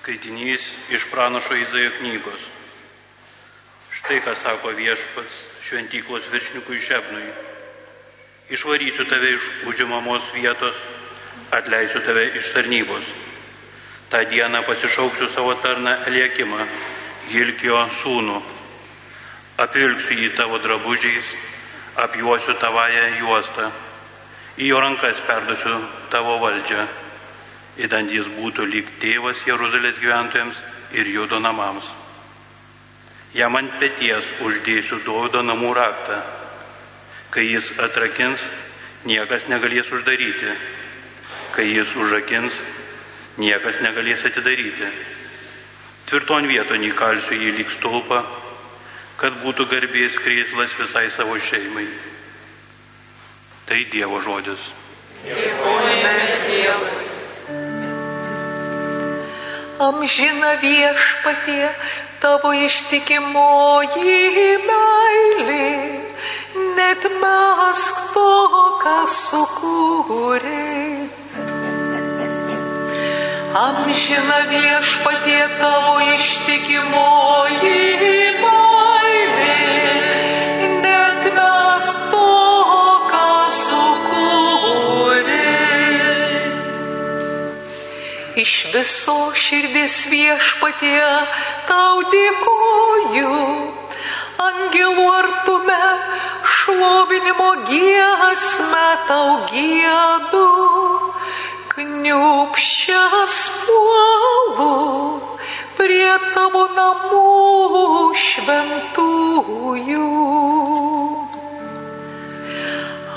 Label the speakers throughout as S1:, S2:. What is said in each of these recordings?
S1: Skaitinys iš pranašo Izaijo knygos. Štai ką sako viešpats šventyklos viršininkui Šebnui. Išvarysiu tave iš užimamos vietos, atleisiu tave iš tarnybos. Ta diena pasišauksiu savo tarną Eliekimą, Hilkio sūnų. Apvilksiu jį tavo drabužiais, apjuosiu tavąją juostą. Į jo rankas perdusiu tavo valdžią įdant jis būtų lyg tėvas Jeruzalės gyventojams ir judo namams. Jam ant pėties uždėsiu Dovido namų raktą. Kai jis atrakins, niekas negalės uždaryti. Kai jis užakins, niekas negalės atidaryti. Tvirton vieton įkalsiu jį lyg stulpą, kad būtų garbės krėslas visai savo šeimai. Tai Dievo žodis.
S2: Dėkojame
S3: Amžina viešpatie, tavo ištikimoji meilė, net mesk to, ką sukūrė. Amžina viešpatie, tavo ištikimoji meilė, Iš viso širdies viešpatie tau dėkoju, angelų artume šlovinimo giesmę tau gėdu, kniupščias puolu prie tavo namų šventųjų.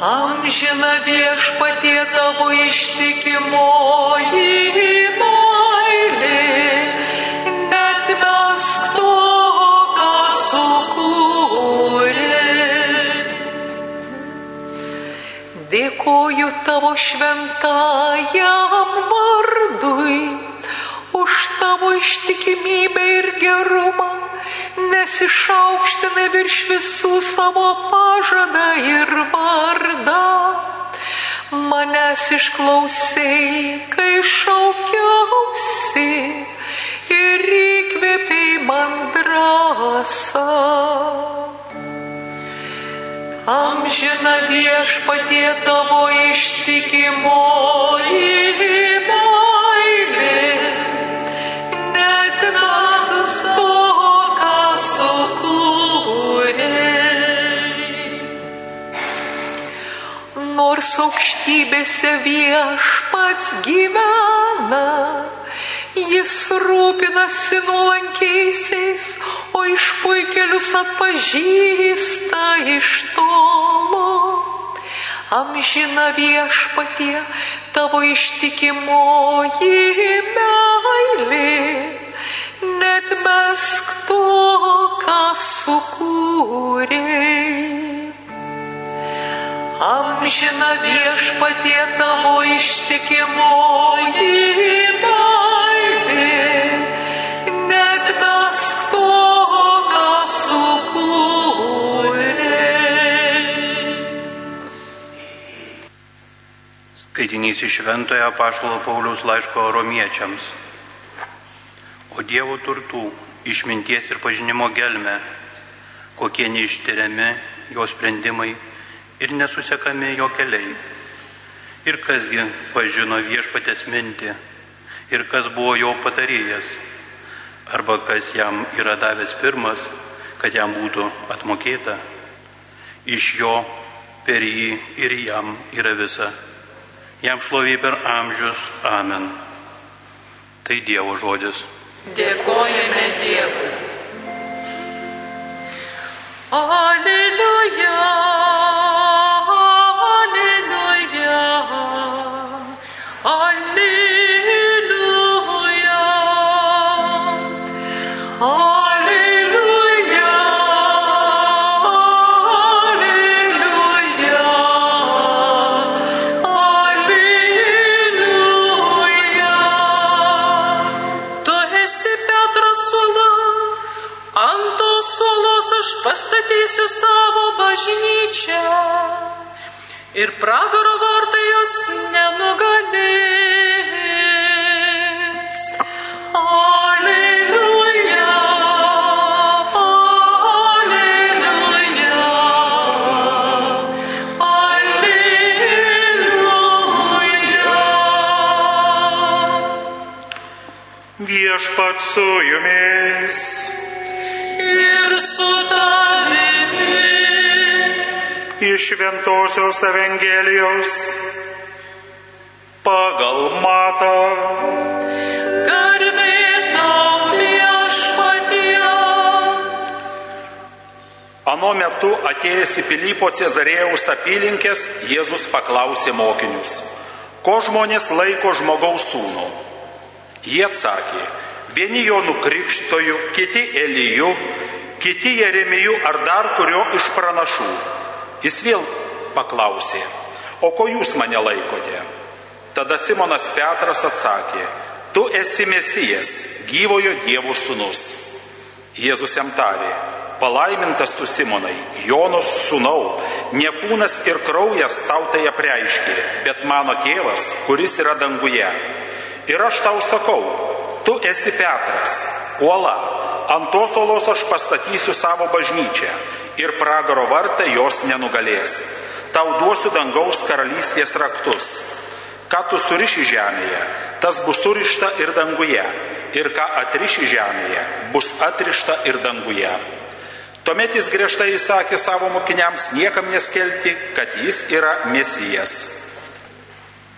S3: Amžina viešpatie tavo ištikimoji meilė, net mesk to, ką sukūrė. Dėkoju tavo šventajam vardui nes išaukština virš visų savo pažadą ir vardą. Manęs išklausai, kai šaukiausi ir įkvėpiai man drąsą. Amžina viešpatie tavo ištikimoji aukštybėse viešpats gyvena, jis rūpinasi nuolankiaisiais, o iš puikelius atpažįsta iš tolo. Amžina viešpatie tavo ištikimoji meilė net mesk to, ką sukūrė. Amžina viešpatie tavo ištikimoji meilė, net mesk to, ką sukūrė.
S1: Skaitinys iš Šventojo Paštalo Pauliaus laiško romiečiams. O Dievo turtų, išminties ir pažinimo gelme, kokie neištyriami jo sprendimai ir nesusekami jo keliai. Ir kasgi pažino viešpatės mintį, ir kas buvo jo patarėjas, arba kas jam yra davęs pirmas, kad jam būtų atmokėta. Iš jo per jį ir jam yra visa. Jam šloviai per amžius. Amen. Tai Dievo žodis.
S2: Dėkojame Dievui.
S3: Alleluja,
S2: salos aš pastatysiu savo bažnyčią ir pragaro vartai jos nenugalės.
S3: Aleliuja.
S4: viešpat su jumis.
S3: Ir su tavimi.
S4: Iš Ventosios Evangelijos pagal matą.
S5: Anu metu atėjęs į Pilypo Cezarėjaus apylinkės, Jėzus paklausė mokinius, ko žmonės laiko žmogaus sūnų. Jie atsakė, vieni jo nukrikštojų, kiti Elyjų, kiti Jeremijų ar dar kurio iš pranašų. Jis vėl paklausė, o ko jūs mane laikote? Tada Simonas Petras atsakė, tu esi Mesijas, gyvojo Dievo sūnus. Jėzus jam tarė, palaimintas tu Simonai, Jonos sūnau, ne kūnas ir kraujas tau tai apreiškė, bet mano tėvas, kuris yra danguje. Ir aš tau sakau, tu esi Petras, uola, ant tos olos aš pastatysiu savo bažnyčią ir pragaro vartai jos nenugalės. Tau duosiu dangaus karalystės raktus. Ką tu suriši žemėje, tas bus surišta ir danguje. Ir ką atriši žemėje, bus atrišta ir danguje. Tuomet jis griežtai įsakė savo mokiniams niekam neskelti, kad jis yra mesijas.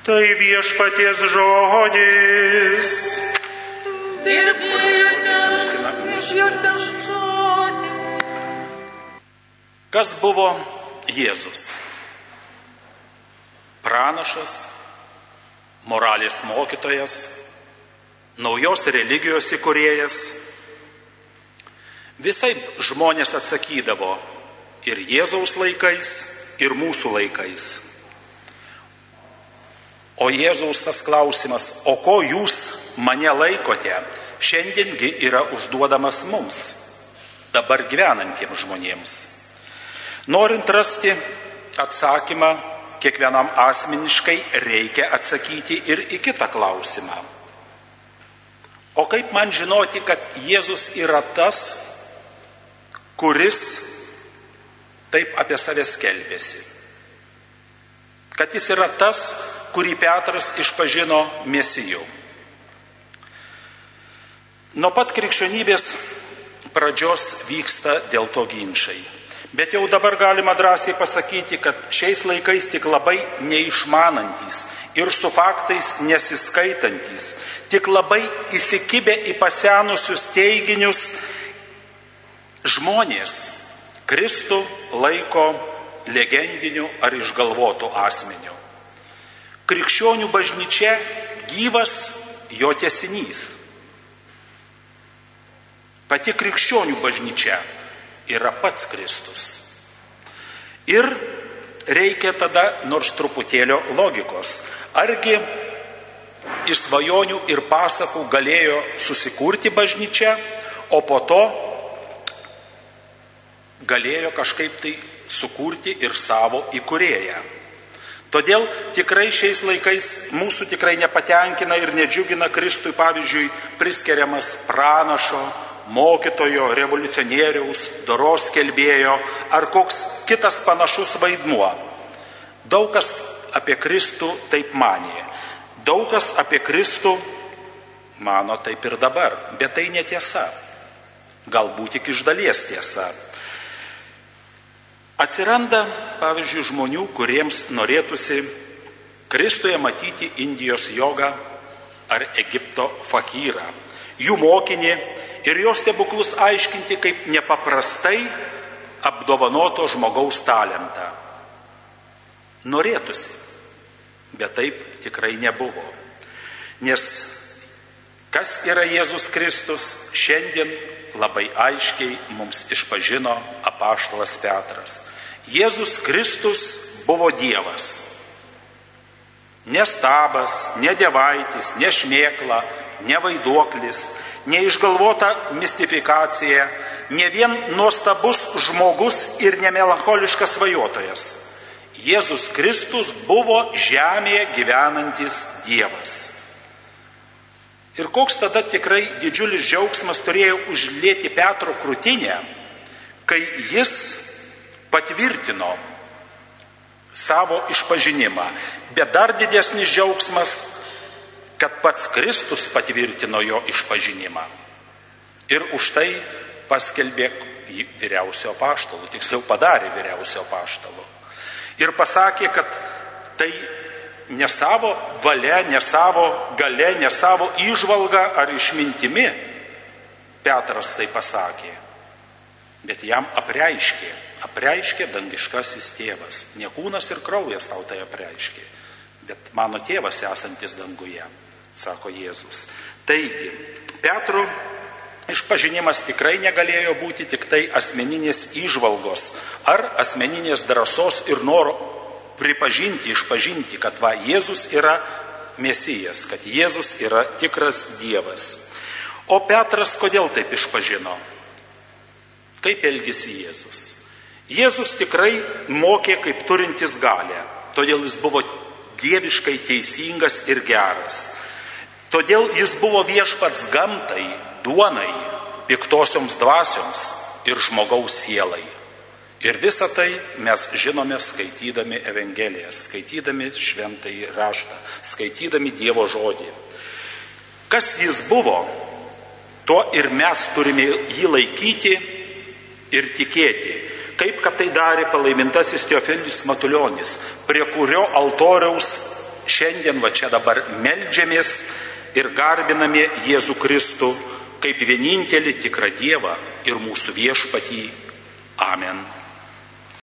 S4: Tai viešpaties žodis.
S3: Dėkojate už jo žodį.
S5: Kas buvo Jėzus? Pranašas, moralės mokytojas, naujos religijos įkurėjas. Visai žmonės atsakydavo ir Jėzaus laikais, ir mūsų laikais. O Jėzaus tas klausimas, o ko jūs mane laikote, šiandiengi yra užduodamas mums, dabar gyvenantiems žmonėms. Norint rasti atsakymą, kiekvienam asmeniškai reikia atsakyti ir į kitą klausimą. O kaip man žinoti, kad Jėzus yra tas, kuris taip apie save skelbėsi? Kad jis yra tas, kurį Petras išpažino mesijų. Nuo pat krikščionybės pradžios vyksta dėl to ginčiai. Bet jau dabar galima drąsiai pasakyti, kad šiais laikais tik labai neišmanantis ir su faktais nesiskaitantis, tik labai įsikibę į pasenusius teiginius žmonės Kristų laiko legendiniu ar išgalvotu asmeniu. Krikščionių bažnyčia gyvas jo tiesinys. Pati krikščionių bažnyčia yra pats Kristus. Ir reikia tada nors truputėlio logikos. Argi iš svajonių ir pasakų galėjo susikurti bažnyčia, o po to galėjo kažkaip tai sukurti ir savo įkurėją. Todėl tikrai šiais laikais mūsų tikrai nepatenkina ir nedžiugina Kristui, pavyzdžiui, priskiriamas pranašo, mokytojo, revoliucionieriaus, doros kelbėjo ar koks kitas panašus vaidmuo. Daug kas apie Kristų taip manė. Daug kas apie Kristų mano taip ir dabar, bet tai netiesa. Galbūt tik iš dalies tiesa. Atsiranda, pavyzdžiui, žmonių, kuriems norėtųsi Kristuje matyti Indijos jogą ar Egipto fakyrą, jų mokinį ir jos stebuklus aiškinti kaip nepaprastai apdovanoto žmogaus talentą. Norėtųsi, bet taip tikrai nebuvo. Nes kas yra Jėzus Kristus, šiandien labai aiškiai mums išpažino apaštalas Petras. Jėzus Kristus buvo Dievas. Nestabas, ne dievaitis, ne šmėkla, ne vaiduoklis, neišgalvota mistifikacija, ne vien nuostabus žmogus ir nemelancholiškas svajotojas. Jėzus Kristus buvo žemėje gyvenantis Dievas. Ir koks tada tikrai didžiulis džiaugsmas turėjo užlėti Petro krūtinę, kai jis patvirtino savo išpažinimą. Bet dar didesnis džiaugsmas, kad pats Kristus patvirtino jo išpažinimą. Ir už tai paskelbė jį vyriausio paštalu, tiksliau padarė vyriausio paštalu. Ir pasakė, kad tai ne savo valia, ne savo gale, ne savo išvalga ar išmintimi. Petras tai pasakė, bet jam apreiškė, apreiškė dangiškasis tėvas. Ne kūnas ir kraujas tau tai apreiškė, bet mano tėvas esantis danguje, sako Jėzus. Taigi, Petro Išpažinimas tikrai negalėjo būti tik tai asmeninės išvalgos ar asmeninės drąsos ir noro pripažinti, išpažinti, kad va Jėzus yra Mesijas, kad Jėzus yra tikras Dievas. O Petras kodėl taip išpažino? Kaip elgėsi Jėzus? Jėzus tikrai mokė kaip turintis galę, todėl jis buvo dieviškai teisingas ir geras. Todėl jis buvo viešpats gamtai, duonai, piktosioms dvasioms ir žmogaus sielai. Ir visą tai mes žinome skaitydami Evangeliją, skaitydami šventąjį raštą, skaitydami Dievo žodį. Kas jis buvo, tuo ir mes turime jį laikyti ir tikėti, kaip kad tai darė palaimintasis Teofilis Matuljonis, prie kurio altoriaus šiandien va čia dabar melžiamės ir garbiname Jėzų Kristų kaip vienintelį tikrą Dievą ir mūsų viešpatį. Amen.